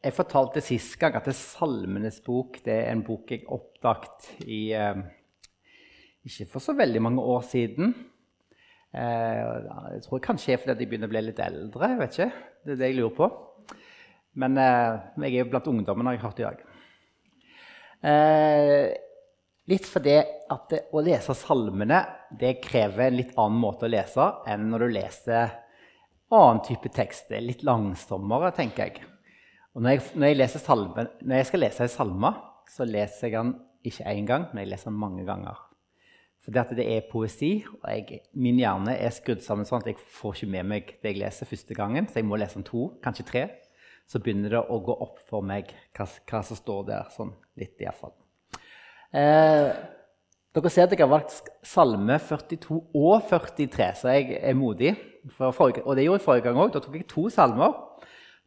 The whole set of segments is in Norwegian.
Jeg fortalte sist gang at det Salmenes bok det er en bok jeg oppdaget i eh, ikke for så veldig mange år siden. Eh, jeg tror kanskje fordi de begynner å bli litt eldre. jeg vet ikke. Det er det jeg lurer på. Men eh, jeg er jo blant ungdommen, har jeg hørt i dag. Eh, litt fordi at det, å lese salmene det krever en litt annen måte å lese enn når du leser annen type tekst. Det er litt langsommere, tenker jeg. Og når jeg, når jeg, salme, når jeg skal lese en salme, så leser jeg den ikke én gang, men jeg leser den mange ganger. For det er poesi, og jeg, min hjerne er skrudd sammen sånn at jeg får ikke med meg det jeg leser første gangen, så jeg må lese den to, kanskje tre. Så begynner det å gå opp for meg hva, hva som står der, sånn litt iallfall. Eh, dere ser at jeg har valgt Salme 42 og 43, så jeg er modig. Forrige, og det gjorde jeg forrige gang òg. Da tok jeg to salmer.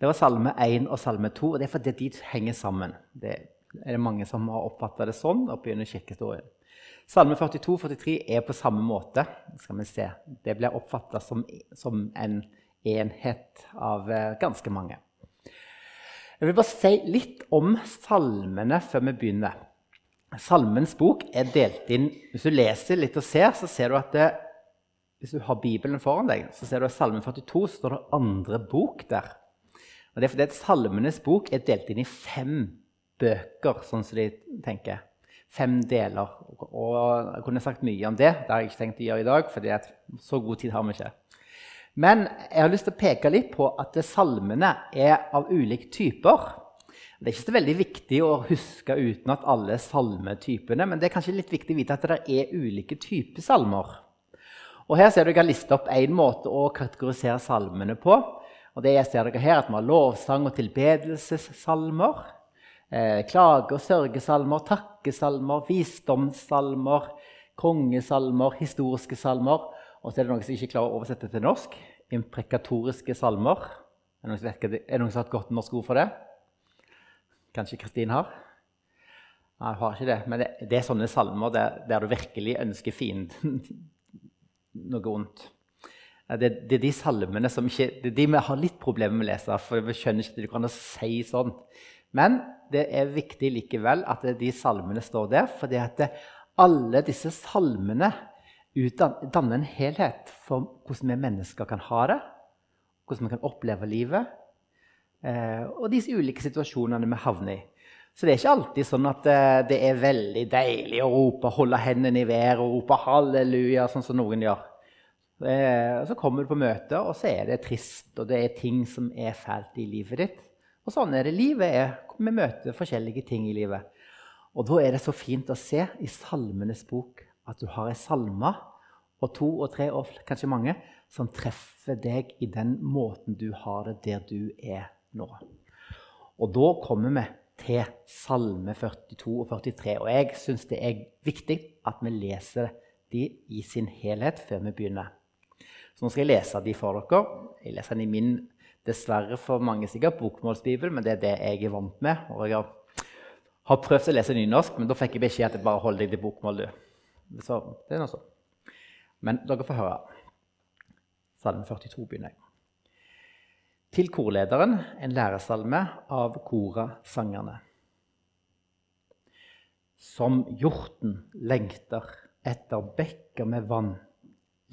Det var Salme 1 og Salme 2, og det er fordi de henger sammen. Det er det mange som har oppfatta det sånn og begynner kirkehistorien. Salme 42-43 er på samme måte. skal vi se. Det blir oppfatta som, som, en enhet av eh, ganske mange. Jeg vil bare si litt om salmene før vi begynner. Salmens bok er delt inn Hvis du leser litt og ser, så ser du at det, hvis du har Bibelen foran deg, så ser du at Salme 42 står det andre bok der. Og det er fordi at Salmenes bok er delt inn i fem bøker, sånn som de tenker. Fem deler. Og jeg kunne sagt mye om det. Det har jeg ikke tenkt å gjøre i dag, for så god tid har vi ikke. Men jeg har lyst til å peke litt på at salmene er av ulike typer. Det er ikke så veldig viktig å huske utenat alle salmetypene, men det er kanskje litt viktig å vite at det er ulike typer salmer. Og Her ser du jeg har listet opp én måte å kategorisere salmene på. Og det jeg ser dere her, at Vi har lovsang og tilbedelsessalmer. Eh, klage- og sørgesalmer, takkesalmer, visdomssalmer, kongesalmer, historiske salmer. Og så er det noen som ikke klarer å oversette til norsk. Imprekatoriske salmer. Er det noen som, vet, er det noen som har et godt norsk ord for det? Kanskje Kristin har? Nei, jeg har ikke det. Men det, det er sånne salmer der, der du virkelig ønsker fienden noe vondt. Det, det, er de salmene som ikke, det er de vi har litt problemer med å lese. for vi skjønner ikke at du kan si sånn. Men det er viktig likevel at de salmene står der. fordi at alle disse salmene danner en helhet for hvordan vi mennesker kan ha det. Hvordan vi kan oppleve livet. Eh, og disse ulike situasjonene vi havner i. Så det er ikke alltid sånn at eh, det er veldig deilig å rope, holde hendene i været og rope halleluja, sånn som noen gjør. Eh, så kommer du på møtet, og så er det trist, og det er ting som er fælt i livet ditt. Og sånn er det. Livet er, Vi møter forskjellige ting i livet. Og da er det så fint å se i Salmenes bok at du har ei salme, og to og tre og kanskje mange, som treffer deg i den måten du har det der du er nå. Og da kommer vi til Salme 42 og 43. Og jeg syns det er viktig at vi leser de i sin helhet før vi begynner. Så nå skal jeg lese de for dere. Jeg leser den i min dessverre for mange sikkert bokmålsbibel, men det er det jeg er vant med. Og jeg har, prøvd å lese nynorsk, men da fikk jeg beskjed at jeg bare holder deg til bokmål. du. Så det er noe sånn. Men dere får høre. Salme 42 begynner jeg. Til korlederen en læresalme av Kora-sangerne. Som hjorten lengter etter bekker med vann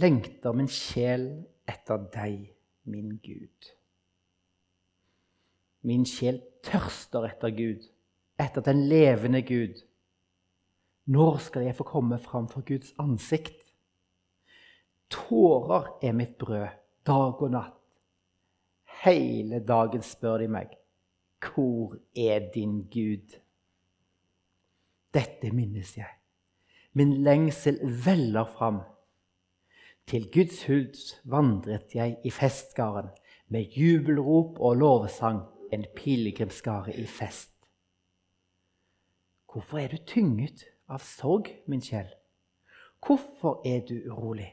lengter min sjel etter deg, min Gud. Min sjel tørster etter Gud, etter den levende Gud. Når skal jeg få komme fram for Guds ansikt? Tårer er mitt brød dag og natt. Hele dagen spør de meg, hvor er din Gud? Dette minnes jeg. Min lengsel veller fram. Til Guds hus vandret jeg i festgaren med jubelrop og lovsang, en pilegrimsskare i fest. Hvorfor er du tynget av sorg, min sjel? Hvorfor er du urolig?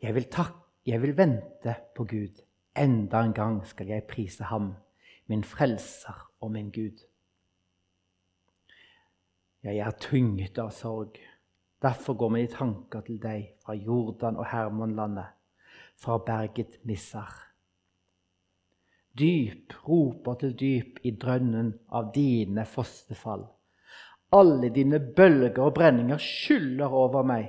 Jeg vil, takke, jeg vil vente på Gud. Enda en gang skal jeg prise ham, min frelser og min Gud. Jeg er tynget av sorg. Derfor går mine tanker til deg fra Jordan og Hermonlandet, fra berget Missar. Dyp roper til dyp i drønnen av dine fosterfall. Alle dine bølger og brenninger skyller over meg.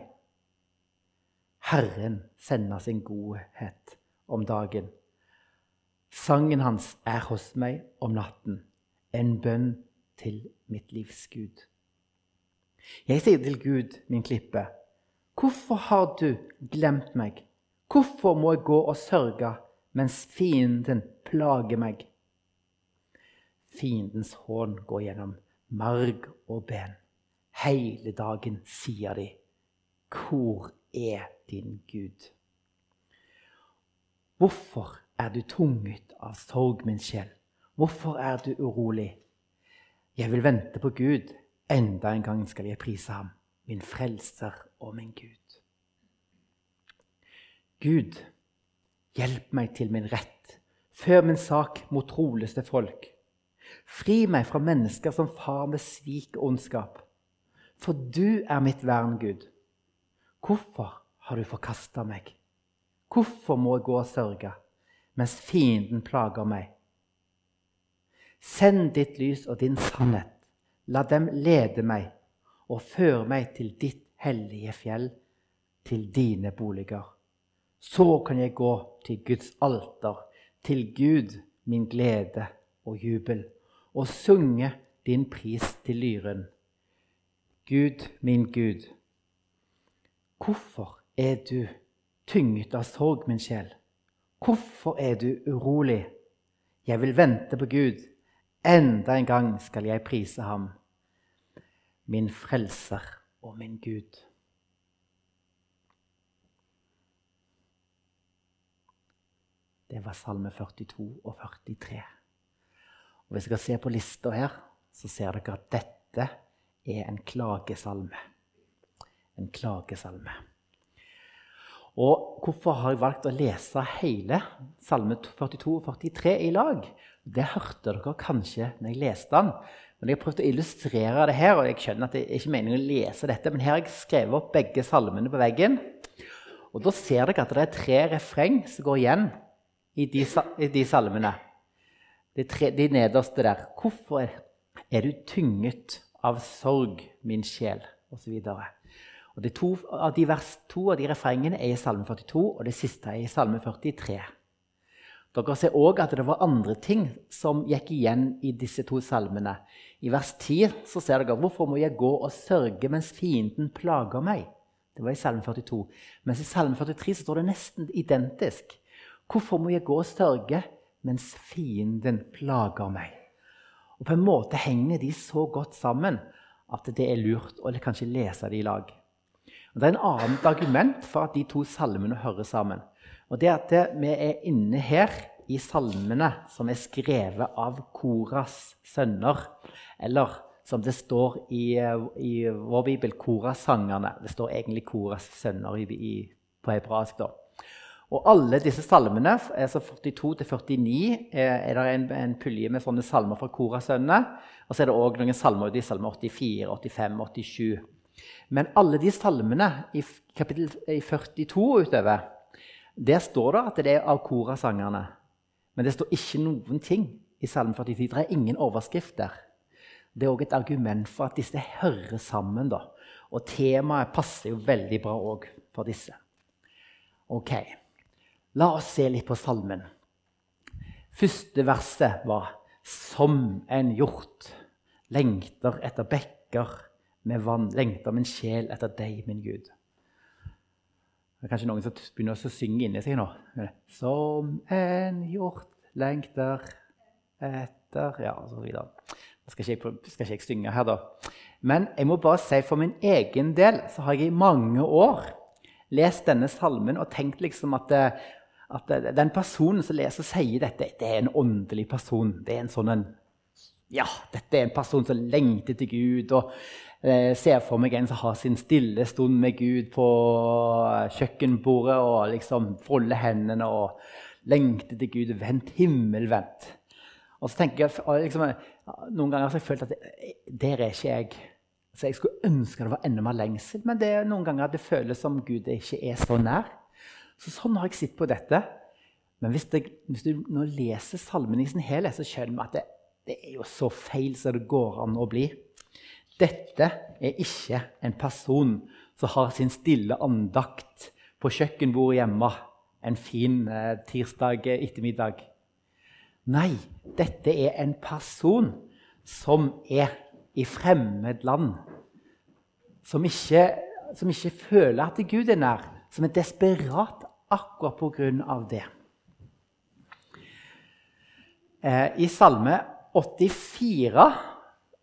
Herren sender sin godhet om dagen. Sangen hans er hos meg om natten, en bønn til mitt livs Gud. Jeg sier til Gud, min klippe, hvorfor har du glemt meg? Hvorfor må jeg gå og sørge mens fienden plager meg? Fiendens hån går gjennom marg og ben. Hele dagen sier de, 'Hvor er din Gud?' Hvorfor er du tunget av sorg, min sjel? Hvorfor er du urolig? Jeg vil vente på Gud. Enda en gang skal jeg prise ham, min frelser og min Gud. Gud, hjelp meg til min rett. Før min sak mot troleste folk. Fri meg fra mennesker som far med svik og ondskap. For du er mitt vern, Gud. Hvorfor har du forkasta meg? Hvorfor må jeg gå og sørge mens fienden plager meg? Send ditt lys og din sannhet La dem lede meg og føre meg til ditt hellige fjell, til dine boliger. Så kan jeg gå til Guds alter, til Gud min glede og jubel, og synge din pris til lyren. Gud, min Gud, hvorfor er du tynget av sorg, min sjel? Hvorfor er du urolig? Jeg vil vente på Gud. Enda en gang skal jeg prise ham min frelser og min Gud. Det var salme 42 og 43. Og Hvis dere ser på lista her, så ser dere at dette er en klagesalme. En klagesalme. Og hvorfor har jeg valgt å lese hele salme 42 og 43 i lag? Det hørte dere kanskje når jeg leste den. Men jeg har prøvd å illustrere det her, og jeg skjønner at det er ikke meningen å lese dette, men her har jeg skrevet opp begge salmene på veggen. Og da ser dere at det er tre refreng som går igjen i de, i de salmene. De, tre, de, nederste der. Hvorfor er du tynget av sorg, min sjel? Og så videre. Og de to, av de vers, to av de refrengene er i Salme 42, og det siste er i Salme 43. Dere ser òg at det var andre ting som gikk igjen i disse to salmene. I vers 10 så ser dere hvorfor må jeg gå og sørge mens fienden plager meg. Det var i Salme 42. Mens i Salme 43 så står det nesten identisk. Hvorfor må jeg gå og sørge mens fienden plager meg? Og På en måte henger de så godt sammen at det er lurt å kanskje lese det i lag. Og det er en annet argument for at de to salmene hører sammen. Og det er at vi er inne her i salmene som er skrevet av Koras sønner. Eller som det står i, i vår bibel, Koras-sangerne. Det står egentlig Koras sønner i, i, på hebraisk. da. Og alle disse salmene, altså 42 49, er det en, en pulje med sånne salmer fra Koras sønner. Og så er det òg noen salmer i salmer 84, 85, 87. Men alle de salmene i kapittel 42 utover der står det at det er av korasangerne. Men det står ikke noen ting i Salme 43. Det er ingen overskrift der. Det er òg et argument for at disse hører sammen. da. Og temaet passer jo veldig bra òg for disse. Ok, La oss se litt på salmen. Første verset var 'Som en hjort lengter etter bekker med vann', lengter min sjel etter deg, min Gud'. Det er kanskje noen som begynner å synge inni seg nå. Som en hjort lengter etter Ja, og så videre. Nå skal jeg, skal ikke jeg synge her, da. Men jeg må bare si for min egen del så har jeg i mange år lest denne salmen og tenkt liksom at, at den personen som leser og sier dette, det er en åndelig person. Det er en sånn en Ja, dette er en person som lengter til Gud. og jeg eh, ser for meg en som har sin stille stund med Gud på kjøkkenbordet og liksom folder hendene og lengter til Gud. Vent, himmel, vent. Og så tenker jeg, liksom, Noen ganger har jeg følt at det, der er ikke jeg. Så Jeg skulle ønske det var enda mer lengsel, men det er noen ganger det føles som Gud ikke er så nær. Så Sånn har jeg sett på dette. Men hvis, det, hvis du nå leser salmen i sin helhet, så skjønner vi at det, det er jo så feil som det går an å bli. Dette er ikke en person som har sin stille andakt på kjøkkenbordet hjemme en fin eh, tirsdag ettermiddag. Nei, dette er en person som er i fremmed land. Som ikke, som ikke føler at Gud er nær. Som er desperat akkurat på grunn av det. Eh, I Salme 84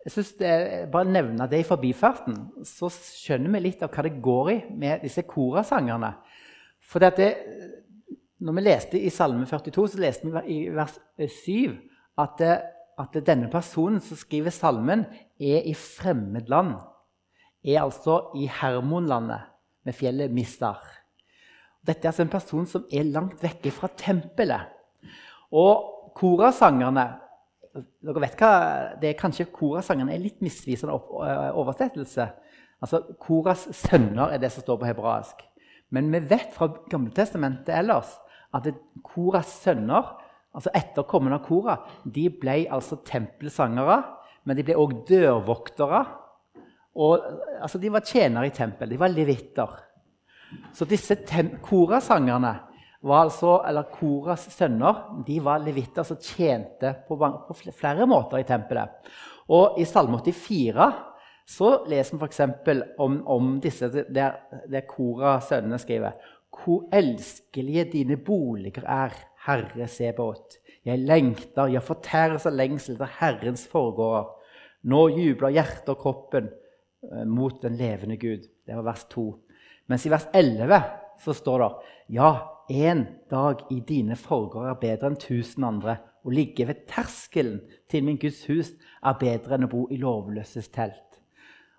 jeg synes det, Bare nevne det i forbifarten, så skjønner vi litt av hva det går i med disse korasangerne. For det, når vi leste i Salme 42, så leste vi i vers 7 at, at denne personen som skriver salmen, er i fremmed land. Er altså i Hermonlandet, med fjellet Mistar. Dette er altså en person som er langt vekke fra tempelet. Og korasangerne dere vet hva, det er Kanskje Korasangene er litt misvisende oversettelse. Altså, Koras sønner er det som står på hebraisk. Men vi vet fra Gammeltestamentet ellers at Koras sønner, altså etterkommende av Kora, de ble altså tempelsangere, men de ble òg dørvoktere. Og, altså, de var tjenere i tempel. De var levitter. Så disse korasangerne var altså, eller Koras sønner de var levitter som tjente på, flere måter i tempelet. Og i Salme 84 så leser vi f.eks. Om, om disse der, der Kora sønnene skriver hvor elskelige dine boliger er, Herre Sebaot. Jeg lengter, jeg fortæres av lengsel etter Herrens forgårder. Nå jubler hjertet og kroppen eh, mot den levende Gud. Det var vers 2. Mens i vers 11 så står det Ja, en dag i dine forgårder er bedre enn tusen andre. Å ligge ved terskelen til min Guds hus er bedre enn å bo i lovløses telt.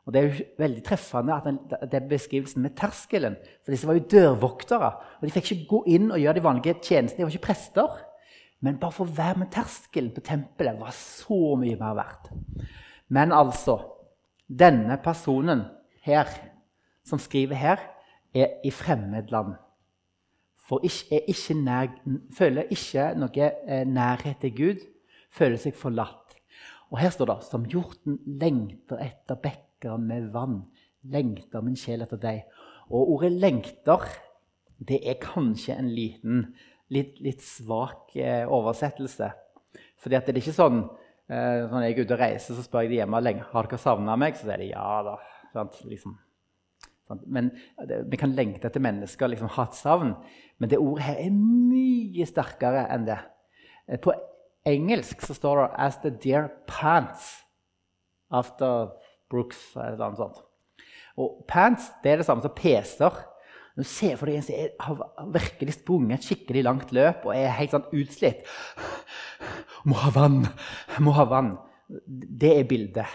Og Det er jo veldig treffende at den, er beskrivelsen med terskelen. For disse var jo dørvoktere. og De fikk ikke gå inn og gjøre de vanlige tjenestene. De var ikke prester. Men bare for å være med terskelen på tempelet var så mye mer verdt. Men altså Denne personen her, som skriver her, er i fremmedland. For ikke, ikke nær, føler ikke noe eh, nærhet til Gud. Føler seg forlatt. Og her står det som hjorten lengter etter bekker med vann. Lengter min sjel etter deg. Og ordet 'lengter' det er kanskje en liten, litt, litt svak eh, oversettelse. Fordi det er ikke sånn eh, når jeg er ute og reiser, så spør jeg de hjemme har dere savna meg. Så sier de ja da. Sant? Liksom. Men vi kan lengte etter mennesker, liksom ha et savn. Men det ordet her er mye sterkere enn det. Eh, på engelsk så står det 'as the dear pants after Brooks eller noe sånt. Og pants det er det samme som PC-er. Du ser for deg en som har virkelig sprunget et skikkelig langt løp og er helt sånn utslitt. Må ha vann! Må ha vann. Det er bildet.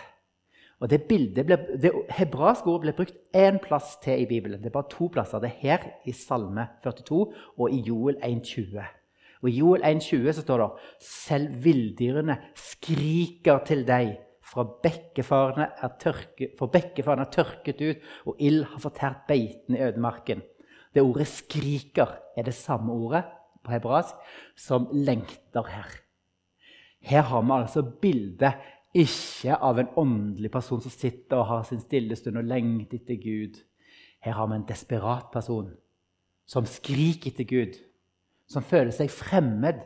Og Det bildet ble, det hebraiske ordet ble brukt én plass til i Bibelen. Det er bare to plasser. Det er her i Salme 42 og i Joel 1,20. Og I Joel 1,20 så står det selv villdyrene skriker til deg for bekkefarene er, tørke, for bekkefarene er tørket ut, og ild har fortært beitene i ødemarken. Det ordet 'skriker' er det samme ordet på hebraisk som 'lengter' her. Her har vi altså bildet ikke av en åndelig person som sitter og har sin stille stund og lengter etter Gud. Her har vi en desperat person som skriker etter Gud, som føler seg fremmed,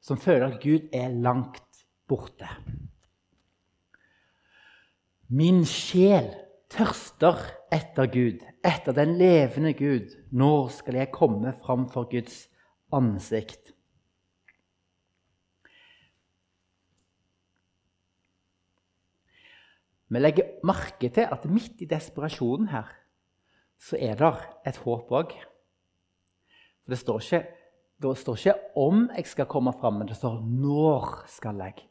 som føler at Gud er langt borte. Min sjel tørster etter Gud, etter den levende Gud. Når skal jeg komme fram for Guds ansikt? Vi legger merke til at midt i desperasjonen her så er det et håp òg. Det står ikke, det står ikke 'om jeg skal komme fram', men det står 'når skal jeg'.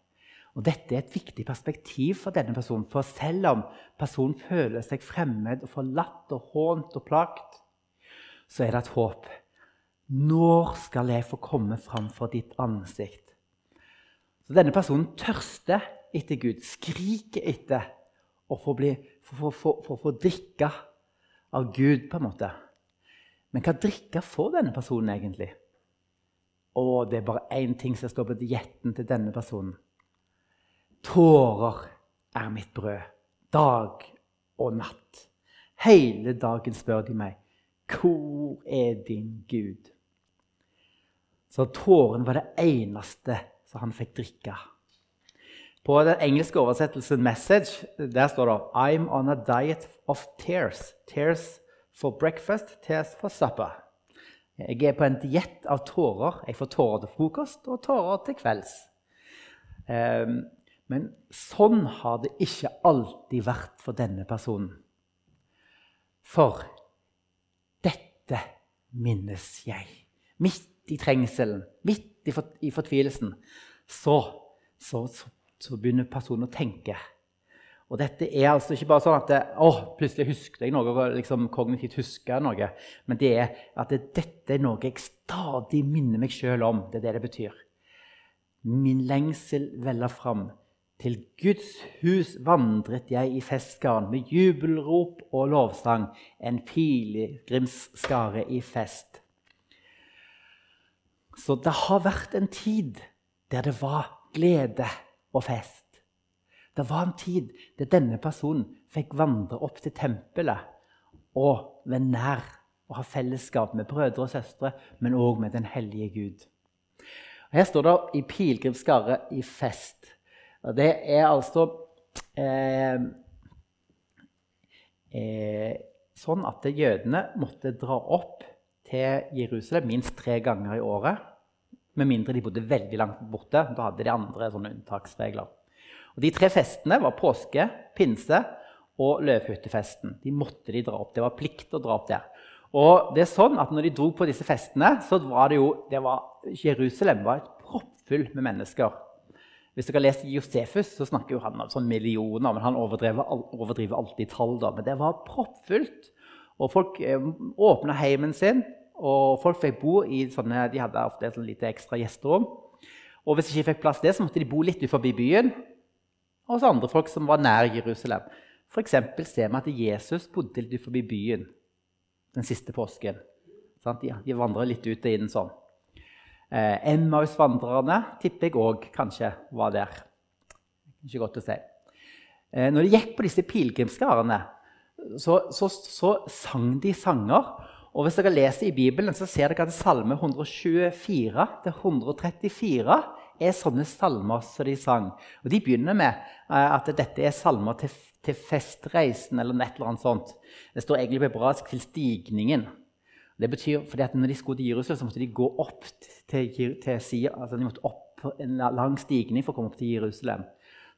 Og Dette er et viktig perspektiv for denne personen. For selv om personen føler seg fremmed og forlatt og hånt og plagt, så er det et håp. Når skal jeg få komme fram for ditt ansikt? Så Denne personen tørster etter Gud, skriker etter å få, bli, få for drikke av Gud, på en måte. Men hva drikke får denne personen egentlig? Å, det er bare én ting som står på dietten til denne personen. Tårer er mitt brød, dag og natt. Hele dagen spør de meg, 'Hvor er din Gud?' Så tårene var det eneste som han fikk drikke. På den engelske oversettelsen 'Message' der står det 'I'm on a diet of tears'. Tears for breakfast, tears for supper. Jeg er på en diett av tårer. Jeg får tårer til frokost og tårer til kvelds. Um, men sånn har det ikke alltid vært for denne personen. For dette minnes jeg. Midt i trengselen, midt i fortvilelsen, så, så, så, så begynner personen å tenke. Og dette er altså ikke bare sånn at det, å, plutselig husket jeg noe, liksom kognitivt husker noe. Men det er at det, dette er noe jeg stadig minner meg sjøl om. Det er det det betyr. Min lengsel veller fram. Til Guds hus vandret jeg i festgarn med jubelrop og lovsang, en pilegrimsskare i fest. Så det har vært en tid der det var glede og fest. Det var en tid der denne personen fikk vandre opp til tempelet og være nær og ha fellesskap med brødre og søstre, men òg med den hellige Gud. Her står det 'i pilegrimsskare i fest'. Og det er altså eh, eh, sånn at jødene måtte dra opp til Jerusalem minst tre ganger i året. Med mindre de bodde veldig langt borte. Da hadde de andre sånne unntaksregler. Og De tre festene var påske, pinse og løvhyttefesten. De måtte de dra opp. Det var plikt å dra opp der. Og det er sånn at når de dro på disse festene, så var det jo det var, Jerusalem var proppfull med mennesker. Hvis dere leser Josefus, så snakker jo han om sånn millioner. men Han overdriver alltid tall. da, Men det var proppfullt. Og folk eh, åpna heimen sin, og folk fikk bo i sånne De hadde ofte et lite ekstra gjesterom. Og hvis de ikke fikk plass der, så måtte de bo litt utenfor byen og hos andre folk som var nær Jerusalem. F.eks. ser vi at Jesus bodde litt utenfor byen den siste påsken. De, vandrer litt ut og inn sånn. Eh, Emmaus-vandrerne tipper jeg òg kanskje var der. Ikke godt å si. Eh, når de gikk på disse pilegrimsskarene, så, så, så, sang de sanger. Og hvis dere leser i Bibelen, så ser dere at Salme 124-134 er sånne salmer som de sang. Og De begynner med uh, at dette er salmer til, til, festreisen eller et eller annet sånt. Det står egentlig på hebraisk 'til stigningen'. Det betyr fordi at når de skulle til Jerusalem, så måtte de gå opp til, til siden, altså de måtte opp en lang stigning for å komme opp til Jerusalem.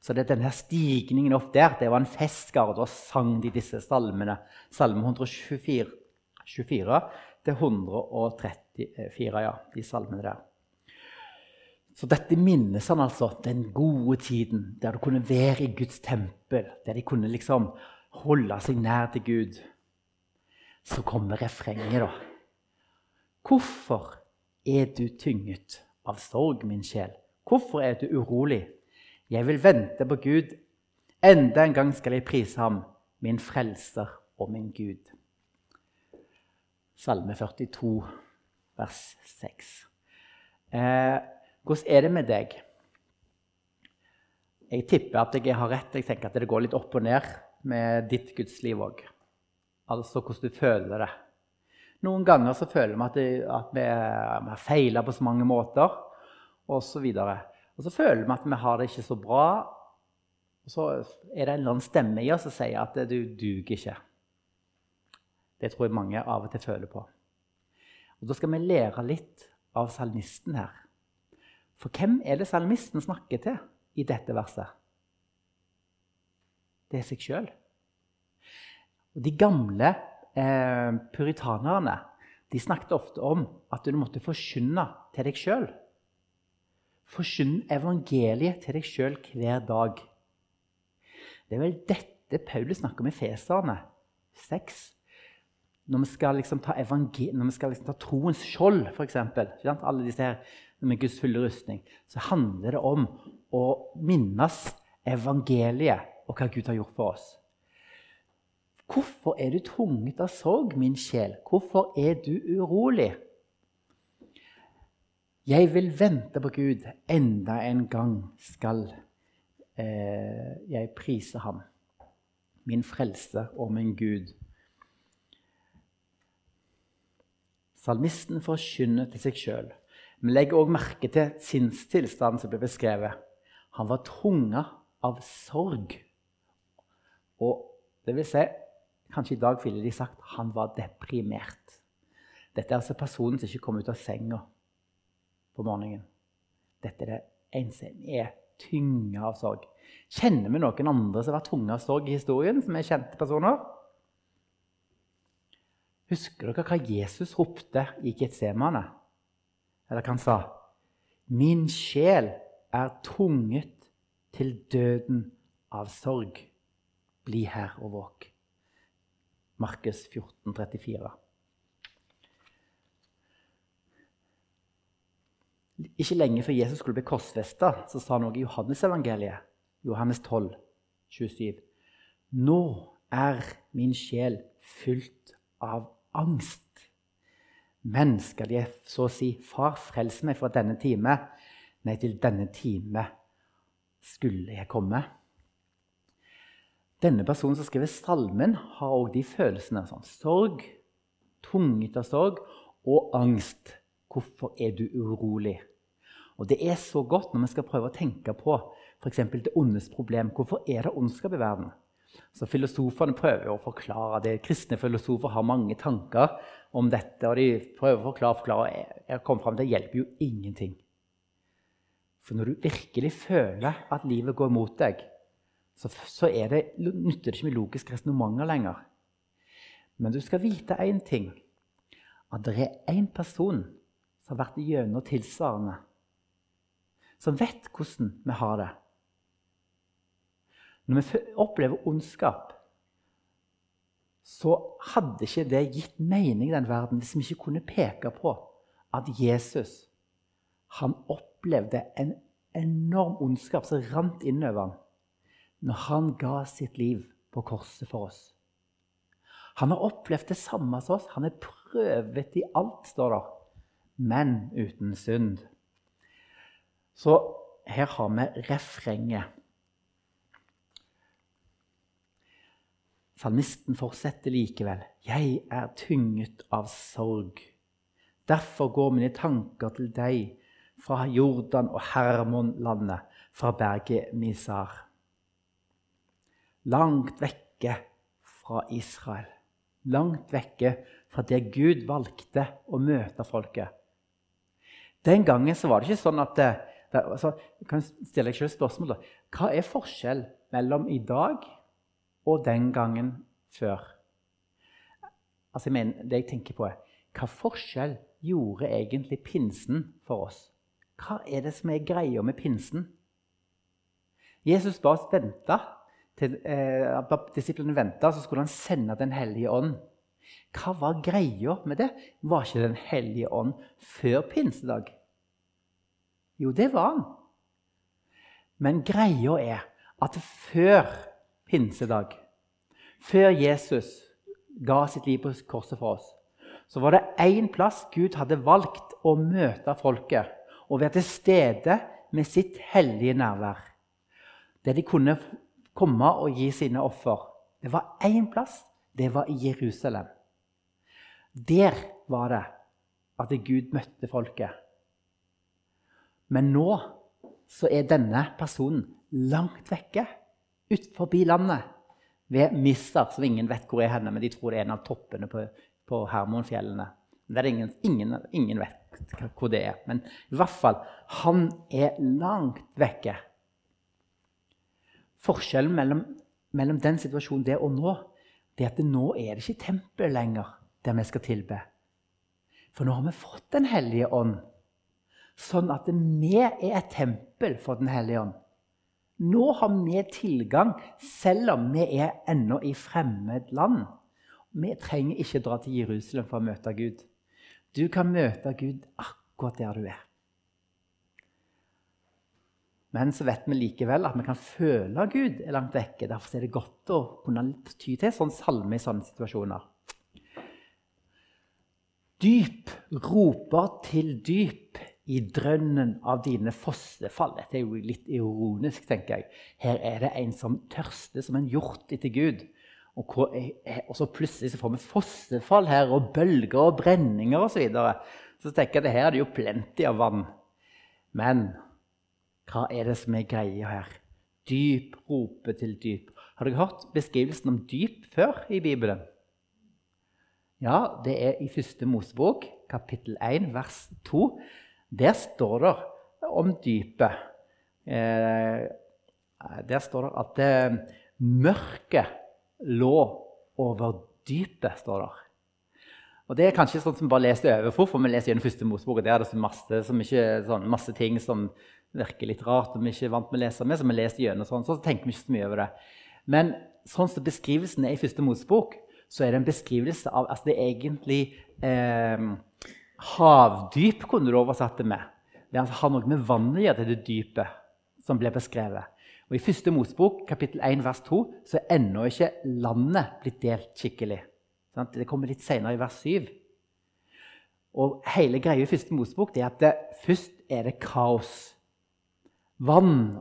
Så det, denne stigningen opp der det var en festgard. Da sang de disse salmene. Salme 124 24 til 134, ja, de salmene der. Så dette minnes han altså den gode tiden der du kunne være i Guds tempel, der de kunne liksom holde seg nær til Gud. Så kommer refrenget, da. Hvorfor er du tynget av sorg, min sjel? Hvorfor er du urolig? Jeg vil vente på Gud. Enda en gang skal jeg prise ham, min frelser og min Gud. Salme 42, vers 6. Eh, hvordan er det med deg? Jeg tipper at jeg har rett. Jeg tenker at det går litt opp og ned med ditt gudsliv òg. Altså hvordan du føler det. Noen ganger så føler vi at, det, at vi, har feila på så mange måter, osv. Og så føler vi at vi har det ikke så bra. Og så er det en eller annen stemme i oss som sier at du duger ikke. Det tror jeg mange av og til føler på. Og Da skal vi lære litt av salmisten her. For hvem er det salmisten snakker til i dette verset? Det er seg sjøl. De gamle eh, puritanerne de snakket ofte om at du måtte forkynne til deg sjøl. Forkynn evangeliet til deg sjøl hver dag. Det er vel dette Paulus snakker om i Feserne 6. Når vi skal liksom ta, når vi skal liksom ta troens skjold, f.eks. Alle disse her med Guds fulle rustning, så handler det om å minnes evangeliet og hva Gud har gjort for oss. Hvorfor er du tvunget av sorg, min sjel? Hvorfor er du urolig? Jeg vil vente på Gud. Enda en gang skal eh, jeg prise ham. Min frelse og min Gud. Salmisten forkynner til seg sjøl. Vi legger òg merke til sinnstilstanden som blir beskrevet. Han var tunga av sorg. Og det vil si, kanskje i dag ville de sagt han var deprimert. Dette er altså personen som ikke kom ut av senga på morgenen. Dette er det eneste er tynga av sorg. Kjenner vi noen andre som har vært tunga av sorg i historien, som er kjente personer? Husker dere hva Jesus ropte i Getsemane? Eller hva han sa? Min sjel er tunget til døden av sorg. Bli her og våk. Markus 14, 34. Ikke lenge før Jesus skulle bli korsfesta, sa han noe i Johannesevangeliet, Johannes 12, 27. Nå er min sjel fylt av angst. Men skal jeg så si, Far, frels meg fra denne time. Nei, til denne time skulle jeg komme. Denne personen som skriver salmen, har òg de følelsene. Sånn, sorg, tunget av sorg og angst. Hvorfor er du urolig? Og Det er så godt når vi skal prøve å tenke på f.eks. det ondes problem. Hvorfor er det ondskap i verden? Så Filosofene prøver å forklare det. Kristne filosofer har mange tanker om dette. og de prøver å forklare, forklare. Jeg kom frem til Det hjelper jo ingenting. For når du virkelig føler at livet går mot deg, så, så det, nytter det ikke med logiske resonnementer lenger. Men du skal vite én ting. At det er én person som har vært gjennom tilsvarende. Som vet hvordan vi har det. Når vi opplever ondskap, så hadde ikke det gitt mening i den verden hvis vi ikke kunne peke på at Jesus han opplevde en enorm ondskap som rant innover ham når han ga sitt liv på korset for oss. Han har opplevd det samme som oss. Han er prøvet i alt, står det, men uten synd. Så her har vi refrenget. Salmisten fortsetter likevel. Jeg er tynget av sorg. Derfor går mine tanker til deg fra Jordan og Hermonlandet, fra berget Misar. Langt vekke fra Israel. Langt vekke fra det Gud valgte å møte folket. Den gangen var det ikke sånn at det, det, altså, Jeg kan stille deg selv spørsmålet. Hva er forskjellen mellom i dag og den gangen før. Altså, jeg mener, det jeg tenker på er, Hva forskjell gjorde egentlig pinsen for oss? Hva er det som er greia med pinsen? Jesus ba oss vente. Til, eh, disiplene venta, så skulle han sende Den hellige ånd. Hva var greia med det? Var ikke Den hellige ånd før pinsedag? Jo, det var han. Men greia er at før pinsedag før Jesus ga sitt liv på korset for oss, så var det én plass Gud hadde valgt å møte folket og være til stede med sitt hellige nærvær. Der de kunne komme og gi sine offer. Det var én plass. Det var i Jerusalem. Der var det at Gud møtte folket. Men nå så er denne personen langt vekke, utenfor landet ved Misser, som ingen vet hvor er henne, men de tror det er en av toppene på, på Hermonfjellene. Det er ingen, ingen, ingen, vet hvor det er. Men i hvert fall, han er langt vekke. Forskjellen mellom, mellom den situasjonen det og nå, det er at det nå er det ikke tempel lenger der vi skal tilbe. For nå har vi fått Den hellige ånd, sånn at vi er et tempel for Den hellige ånd. Nå har vi tilgang, selv om vi er ennå i fremmed land. Vi trenger ikke dra til Jerusalem for å møte Gud. Du kan møte Gud akkurat der du er. Men så vet vi likevel at vi kan føle Gud er langt vekke. Derfor er det godt å kunne ty til sånn salme i sånne situasjoner. Dyp roper til dyp i drønnen av dine fossefall. Dette er jo litt ironisk, tenker jeg. Her er det en som tørster som en hjort etter Gud. Og, og så plutselig så får vi fossefall her, og bølger og brenninger osv. Så, videre. så tenker jeg at her er det jo plenty av vann. Men hva er det som er greia her? Dyp roper til dyp. Har dere hørt beskrivelsen om dyp før i Bibelen? Ja, det er i første Mosebok, kapittel 1, vers 2. Der står det om dypet. Eh, der står det at eh, mørket lå over dypet, står det. Og Det er kanskje sånn som vi bare leser overfor, for vi leser gjennom første Mosebok. og Der er det så masse, som ikke, sånn, masse ting som virker litt rart, og vi er vant med å lese med, så vi leser gjennom sånn, så tenker vi ikke så mye over det. Men sånn som beskrivelsen er i første Mosebok, så er det en beskrivelse av altså Det er egentlig eh, havdyp, kunne du oversatt det med. Det altså, har noe med vannet å gjøre, det dypet som ble beskrevet. Og I første Mosebok, kapittel 1, vers 2, så er ennå ikke landet blitt delt skikkelig. Det kommer litt senere, i vers 7. Og hele greia i første Mosebok er at det, først er det kaos. Vann.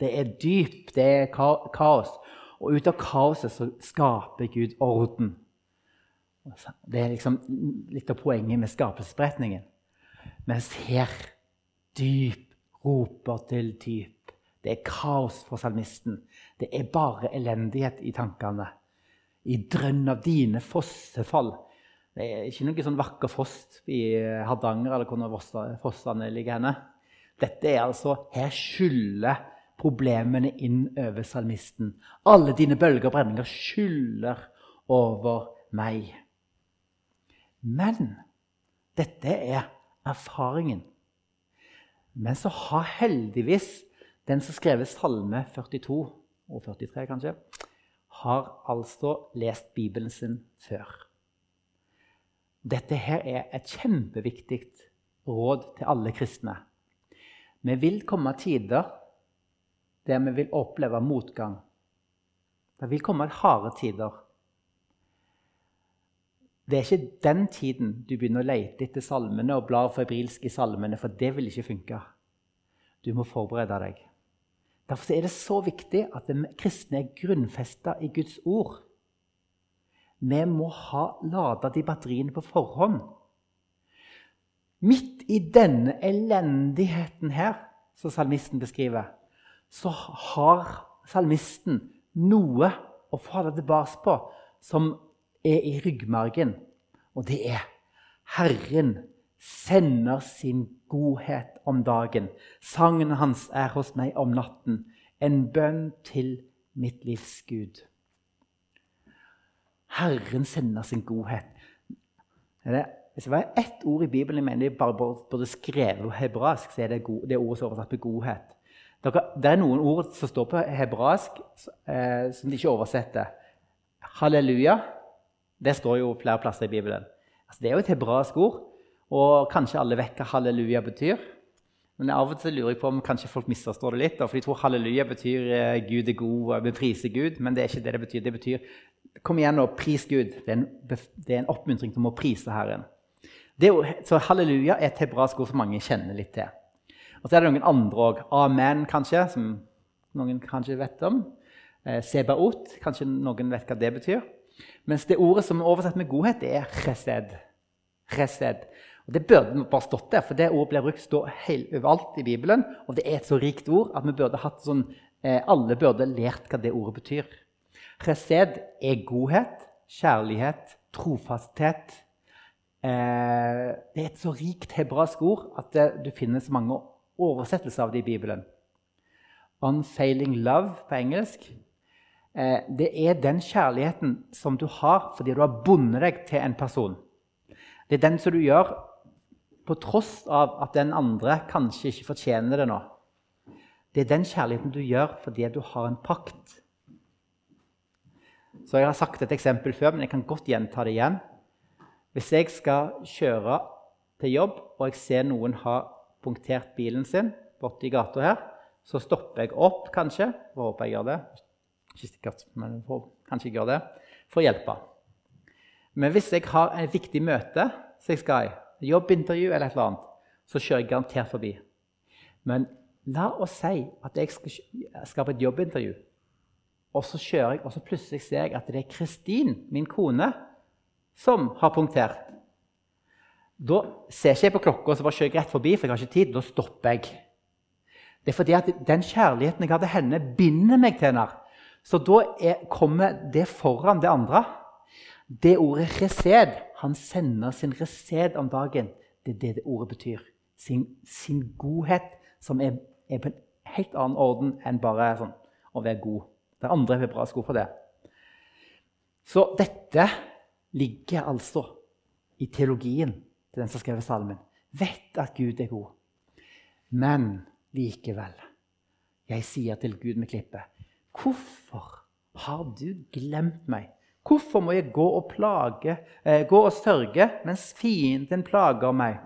Det er dyp. Det er kaos. Og ut av kaoset så skaper Gud orden. Det er liksom litt av poenget med skapelsesberetningen. Mens her dyp roper til dyp. Det er kaos for salmisten. Det er bare elendighet i tankene. I drønn av dine fossefall. Det er ikke noe sånn vakker foss i Hardanger eller hvor fossene ligger henne. Dette er altså Her skyller problemene inn over salmisten. Alle dine bølger og brenninger skyller over meg. Men dette er erfaringen. Men så har heldigvis den som skrev Salme 42 og 43, kanskje, har altså lest Bibelen sin før. Dette her er et kjempeviktig råd til alle kristne. Vi vil komme tider der vi vil oppleve motgang. Det vil komme harde tider. Det er ikke den tiden du begynner å lete etter salmene og blar febrilsk i salmene, for det vil ikke funke. Du må forberede deg. Derfor er det så viktig at de kristne er grunnfesta i Guds ord. Vi må ha lada de batteriene på forhånd. Midt i denne elendigheten her, som salmisten beskriver, så har salmisten noe å falle tilbake på som er i ryggmargen, og det er Herren sender sin godhet om dagen. Sangen hans er hos meg om natten, en bønn til mitt livs Gud. Herren sender sin godhet. Hvis det var ett ord i Bibelen jeg mener jeg bare burde skrevet hebraisk, så er det, god, det ordet som er oversatt med godhet. Det er noen ord som står på hebraisk, eh, som de ikke oversetter. Halleluja det står jo flere plasser i Bibelen. Altså, det er jo et hebraisk ord, og kanskje alle vet hva halleluja betyr. Men av og til lurer jeg på om kanskje folk misforstår det litt. For de tror halleluja betyr eh, Gud er god, og vi priser Gud. Men det er ikke det det betyr. Det betyr kom igjen og pris Gud. Det er en, det er en oppmuntring til å prise Herren. Jo, så halleluja er et hebraisk ord som mange kjenner litt til. Og så er det noen andre òg. Amen, kanskje, som noen kanskje vet om. Eh, Sebaot, kanskje noen vet hva det betyr. Mens det ordet som er oversatt med godhet, det er chesed. chesed. Og Det burde bare stått der, for det ordet blir brukt overalt i Bibelen. Og det er et så rikt ord at vi burde hatt sånn, eh, alle burde lært hva det ordet betyr. Chesed er godhet, kjærlighet, trofasthet. Eh, det er et så rikt hebraisk ord at det, du finner så mange oversettelser av det i Bibelen. Unfailing love på engelsk det er den kjærligheten som du har fordi du har bundet deg til en person. Det er den som du gjør på tross av at den andre kanskje ikke fortjener det nå. Det er den kjærligheten du gjør fordi du har en pakt. Så Jeg har sagt et eksempel før, men jeg kan godt gjenta det igjen. Hvis jeg skal kjøre til jobb, og jeg ser noen ha punktert bilen sin borti gata her, så stopper jeg opp, kanskje. Håper jeg gjør det. Ikke sikkert, men vi får kanskje gjøre det. For å hjelpe. Men hvis jeg har et viktig møte så jeg skal i, jobbintervju eller et eller annet, så kjører jeg garantert forbi. Men la oss si at jeg skal, skal på et jobbintervju. Og så kjører jeg, og så plutselig ser jeg at det er Kristin, min kone, som har punktert. Da ser ikke jeg på klokka og så bare kjører jeg rett forbi, for jeg har ikke tid. Da stopper jeg. Det er fordi at den kjærligheten jeg har til henne, binder meg til henne. Så da er, kommer det foran det andre. Det ordet resed Han sender sin resed om dagen. Det er det det ordet betyr. Sin, sin godhet, som er, er, på en helt annen orden enn bare sånn, å være god. Det er andre hebraiske ord for det. Så dette ligger altså i teologien til den som skrev salmen. Vet at Gud er god. Men likevel, jeg sier til Gud med klippet, hvorfor har du glemt meg? Hvorfor må jeg gå og, plage, eh, gå og sørge mens fienden plager meg?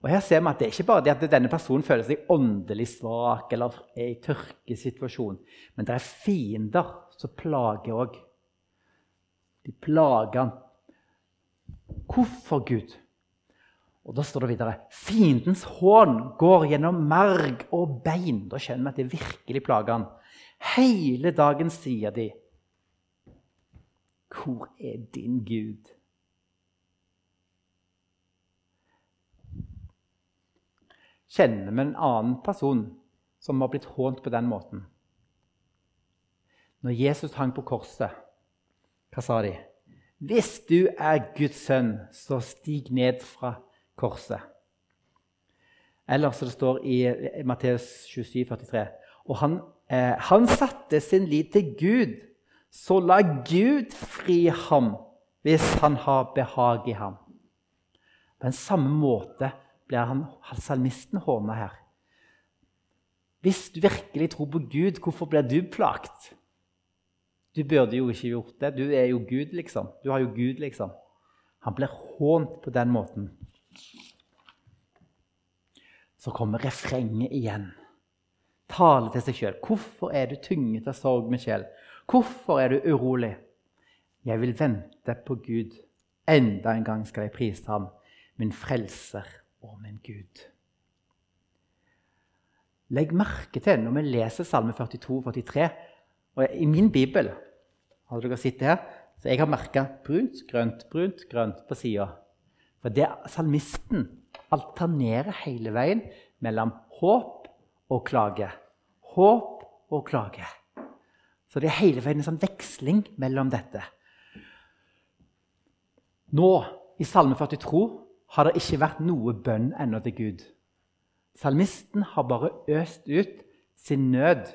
Og her ser vi at Det er ikke bare det at denne personen føler seg åndelig svak eller er i tørkesituasjon, men det er fiender som plager òg. De plager han. Hvorfor Gud? Og Da står det videre fiendens hån går gjennom marg og bein. Da skjønner vi at det virkelig plager han. Hele dagen sier de Hvor er din Gud? Kjenner vi en annen person som har blitt hånt på den måten? Når Jesus hang på korset, hva sa de? Hvis du er Guds sønn, så stig ned fra korset. Eller som det står i Matteus 27, 43. Og han, eh, han satte sin lit til Gud, så la Gud fri ham hvis han har behag i ham. På en samme måte blir han, salmisten håna her. Hvis du virkelig tror på Gud, hvorfor blir du plagt? Du burde jo ikke gjort det. Du er jo Gud, liksom. Du har jo Gud, liksom. Han blir hånt på den måten. Så kommer refrenget igjen. Tale til seg sjøl. Hvorfor er du tynget av sorg, Michelle? Hvorfor er du urolig? Jeg vil vente på Gud. Enda en gang skal jeg prise ham, min frelser og min Gud. Legg merke til når vi leser Salme 42-43 og I min bibel har dere sett her, så jeg har merka brunt, grønt, brunt, grønt på sida. For det salmisten alternerer hele veien mellom håp og klage. Håp og klage. Så det er hele veien en sånn veksling mellom dette. Nå, i Salme 42, har det ikke vært noe bønn ennå til Gud. Salmisten har bare øst ut sin nød.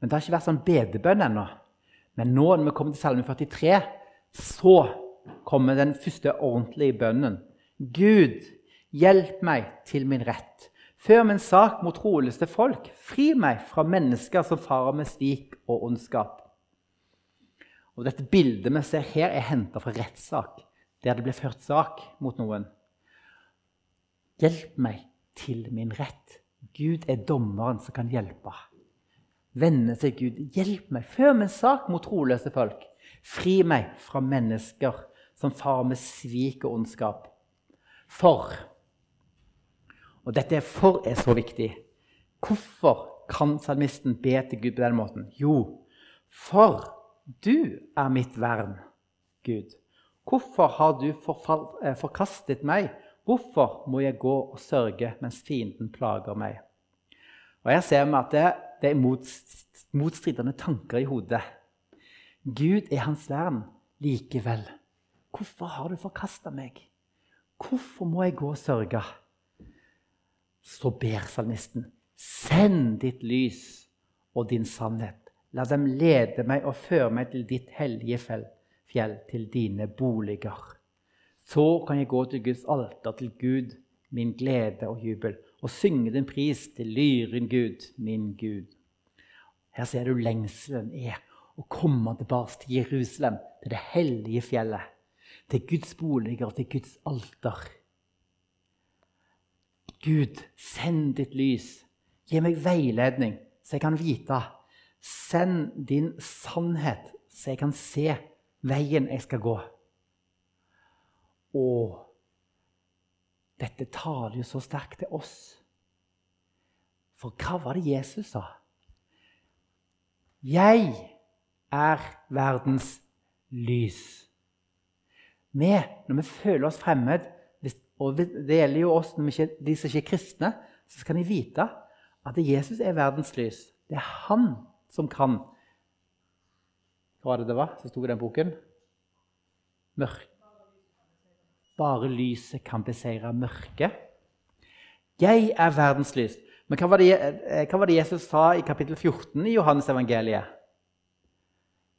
Men det har ikke vært sånn bedebønn ennå. Men nå når vi kommer til Salme 43, så kommer den første ordentlige bønnen. Gud, hjelp meg til min rett. Før min sak mot troløse folk. Fri meg fra mennesker som farer med svik og ondskap. Og Dette bildet vi ser her, er henta fra rettssak, der det ble ført sak mot noen. Hjelp meg til min rett. Gud er dommeren som kan hjelpe. Vende seg Gud. Hjelp meg. Før min sak mot troløse folk. Fri meg fra mennesker som farer med svik og ondskap. For Og dette er for er så viktig. Hvorfor kan salmisten be til Gud på den måten? Jo, for du er mitt vern, Gud. Hvorfor har du eh, forkastet meg Hvorfor må jeg gå og sørge mens fienden plager meg? Og Her ser vi at det, det er motstridende tanker i hodet. Gud er hans vern likevel. Hvorfor har du forkasta meg? Hvorfor må jeg gå og sørge? Så ber salmisten, send ditt lys og din sannhet. La dem lede meg og føre meg til ditt hellige fjell, til dine boliger. Så kan jeg gå til Guds alter, til Gud, min glede og jubel, og synge din pris til lyren Gud, min Gud. Her ser du lengselen er å komme tilbake til Jerusalem, til det hellige fjellet. Til Guds boliger, til Guds alter. Gud, send ditt lys. Gi meg veiledning, så jeg kan vite. Send din sannhet, så jeg kan se veien jeg skal gå. Og Dette taler jo så sterkt til oss. For hva var det Jesus sa? Jeg er verdens lys. Vi, når vi føler oss fremmed, og det gjelder jo oss ikke, de som ikke er kristne, så skal de vite at Jesus er verdens lys. Det er han som kan Hva var det det var som sto i den boken? Mørk. Bare lyset kan beseire mørket. Jeg er verdens lys. Men hva var, det, eh, hva var det Jesus sa i kapittel 14 i Johannes evangeliet?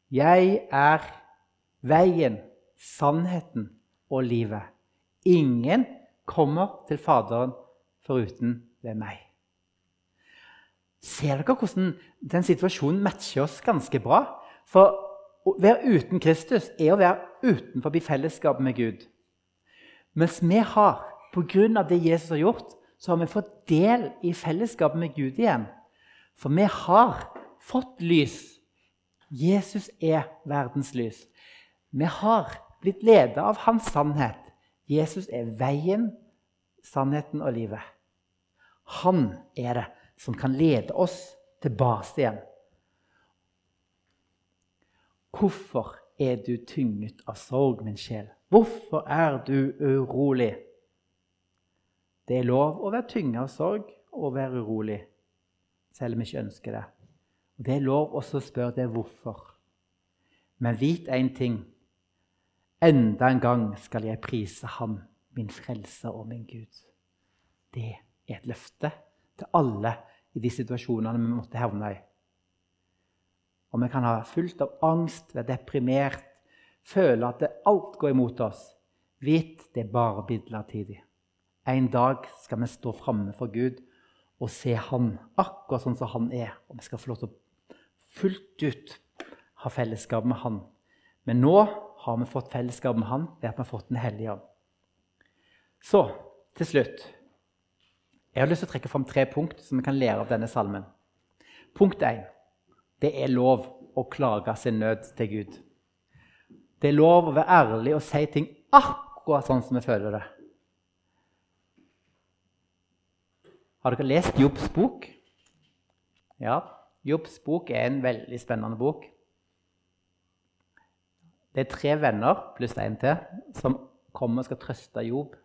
Jeg er veien, sannheten og livet. Ingen kommer til Faderen foruten ved meg. Ser dere hvordan den situasjonen matcher oss ganske bra? For å være uten Kristus er å være utenfor fellesskapet med Gud. Mens vi har, pga. det Jesus har gjort, så har vi fått del i fellesskapet med Gud igjen. For vi har fått lys. Jesus er verdens lys. Vi har blitt ledet av hans sannhet. Jesus er veien, sannheten og livet. Han er det som kan lede oss tilbake igjen. Hvorfor er du tynget av sorg, min sjel? Hvorfor er du urolig? Det er lov å være tynget av sorg og være urolig, selv om vi ikke ønsker det. Det er lov også å spørre det hvorfor. Men vit én ting. Enda en gang skal jeg prise Ham, min frelser og min Gud. Det er et løfte til alle i de situasjonene vi måtte havne i. Og vi kan ha fullt av angst, være deprimert, føle at alt går imot oss. Vit det er bare midlertidig. En dag skal vi stå framme for Gud og se Han akkurat sånn som Han er. Og vi skal få lov til å fullt ut ha fellesskap med Han. Men nå har vi fått fellesskap med Han ved at vi har fått Den hellige ånd. Så til slutt Jeg har lyst til å trekke fram tre punkt som vi kan lære av denne salmen. Punkt 1. Det er lov å klage sin nød til Gud. Det er lov å være ærlig og si ting akkurat sånn som vi føler det. Har dere lest Jobbs bok? Ja, Jobbs bok er en veldig spennende bok. Det er tre venner pluss én til som kommer og skal trøste Job.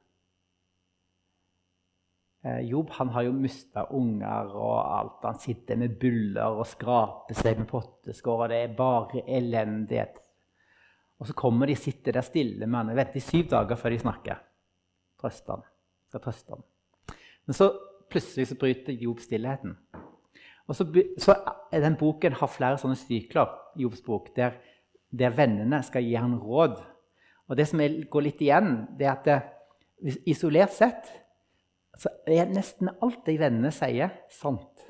Eh, Jobb han har jo mista unger og alt. Han sitter med buller og skraper seg med potteskår. og Det er bare elendighet. Og så kommer de og sitter der stille med han og venter i syv dager før de snakker. Trøste han. Skal trøste han. Men så plutselig så bryter Job stillheten. Og så, så den boken har flere sånne sykler, Jobs bok, der, der, vennene skal gi ham råd. Og det som går litt igjen, det er at det, isolert sett så er nesten alt de vennene sier, sant.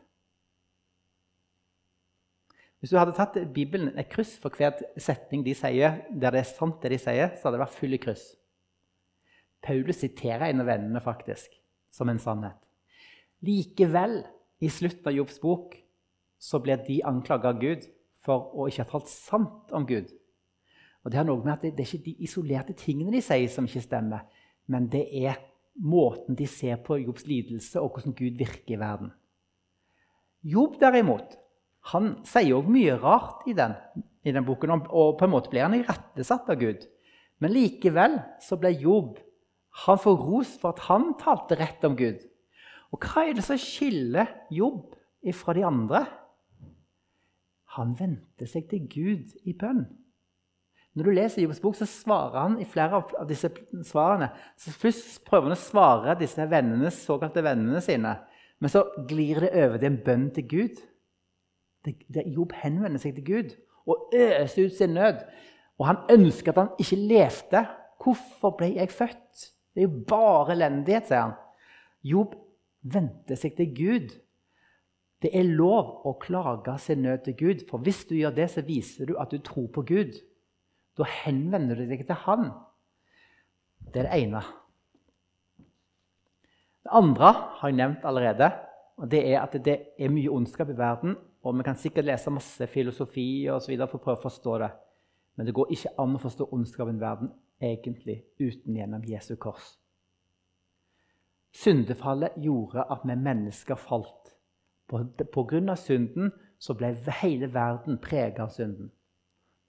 Hvis du hadde tatt Bibelen et kryss for hver setning de sier, der det er sant det de sier, så hadde det vært full i kryss. Paulus siterer en av vennene faktisk som en sannhet. Likevel, i slutten av Jobbs bok, så blir de anklaget av Gud for å ikke ha talt sant om Gud. Og Det har noe med at det, det er ikke de isolerte tingene de sier, som ikke stemmer, men det er måten de ser på Jobbs lidelse og hvordan Gud virker i verden. Jobb derimot, han sier òg mye rart i den, i den, boken, og på en måte blir han irettesatt av Gud. Men likevel så ble Jobb han får ros for at han talte rett om Gud. Og hva er det som skiller Jobb fra de andre? Han vendte seg til Gud i bønn. Når du leser Jobbs bok, så svarer han i flere av disse svarene. Så Først prøver han å svare disse vennene, såkalte vennene sine. Men så glir det over til en bønn til Gud. Jobb henvender seg til Gud og øser ut sin nød. Og han ønsker at han ikke levde. Hvorfor ble jeg født? Det er jo bare elendighet, sier han. Jobb vendte seg til Gud. Det er lov å klage sin nød til Gud, for hvis du gjør det, så viser du at du tror på Gud. Da henvender du deg til Han. Det er det ene. Det andre har jeg nevnt allerede. og Det er at det er mye ondskap i verden. og Vi kan sikkert lese masse filosofi og så videre for å prøve å forstå det. Men det går ikke an å forstå ondskapen i verden egentlig uten gjennom Jesu kors. Syndefallet gjorde at vi mennesker falt. På, grunn av synden så ble hele verden preget av synden.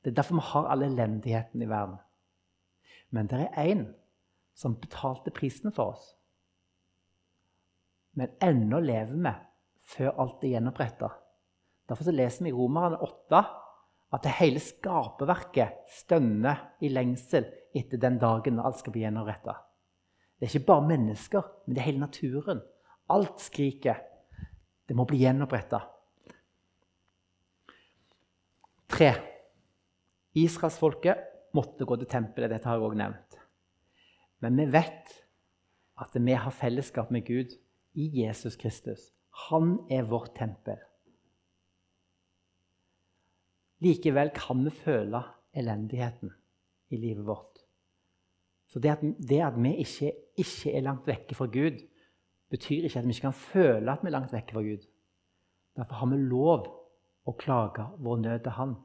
Det er derfor vi har all elendigheten i verden. Men det er én som betalte prisen for oss. Men ennå lever vi før alt er gjenoppretta. Derfor leser vi i Romerne 8 at det hele skaperverket stønner i lengsel etter den dagen alt skal bli gjenoppretta. Det er ikke bare mennesker, men det er hele naturen. Alt skriker. Det må bli gjenoppretta. Tre. Israelsfolket måtte gå til tempelet. Dette har jeg òg nevnt. Men vi vet at vi har fellesskap med Gud i Jesus Kristus. Han er vårt tempel. Likevel kan vi føle elendigheten i livet vårt. Så det at, det at vi ikke, ikke, er langt vekke fra Gud, betyr ikke at vi ikke kan føle at vi er langt vekke fra Gud. Derfor har vi lov å klage vår nød til Han.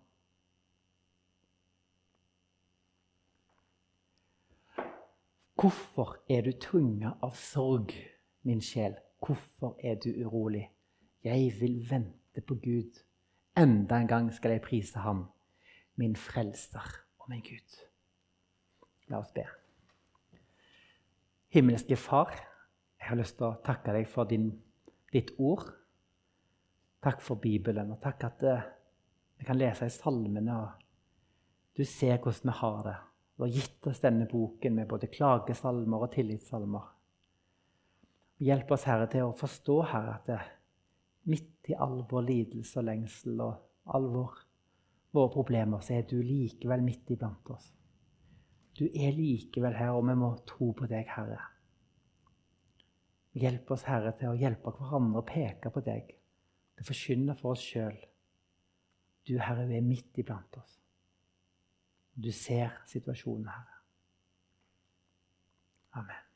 Hvorfor er du tunga av sorg, min sjel? Hvorfor er du urolig? Jeg vil vente på Gud. Enda en gang skal jeg prise ham, min frelser og min Gud. La oss be. Himmelske Far, jeg har lyst til å takke deg for din, ditt ord. Takk for Bibelen, og takk at uh, vi kan lese i salmene. og Du ser hvordan vi har det. Du har gitt oss denne boken med både klagesalmer og tillitssalmer. Hjelp oss, Herre, til å forstå Herre, at det, midt i all vår lidelse og lengsel og all vår, våre problemer, så er du likevel midt iblant oss. Du er likevel her, og vi må tro på deg, Herre. Hjelp oss, Herre, til å hjelpe hverandre og peke på deg. Til å for oss sjøl. Du, Herre, er midt iblant oss. Du ser situasjonen, Herre. Amen.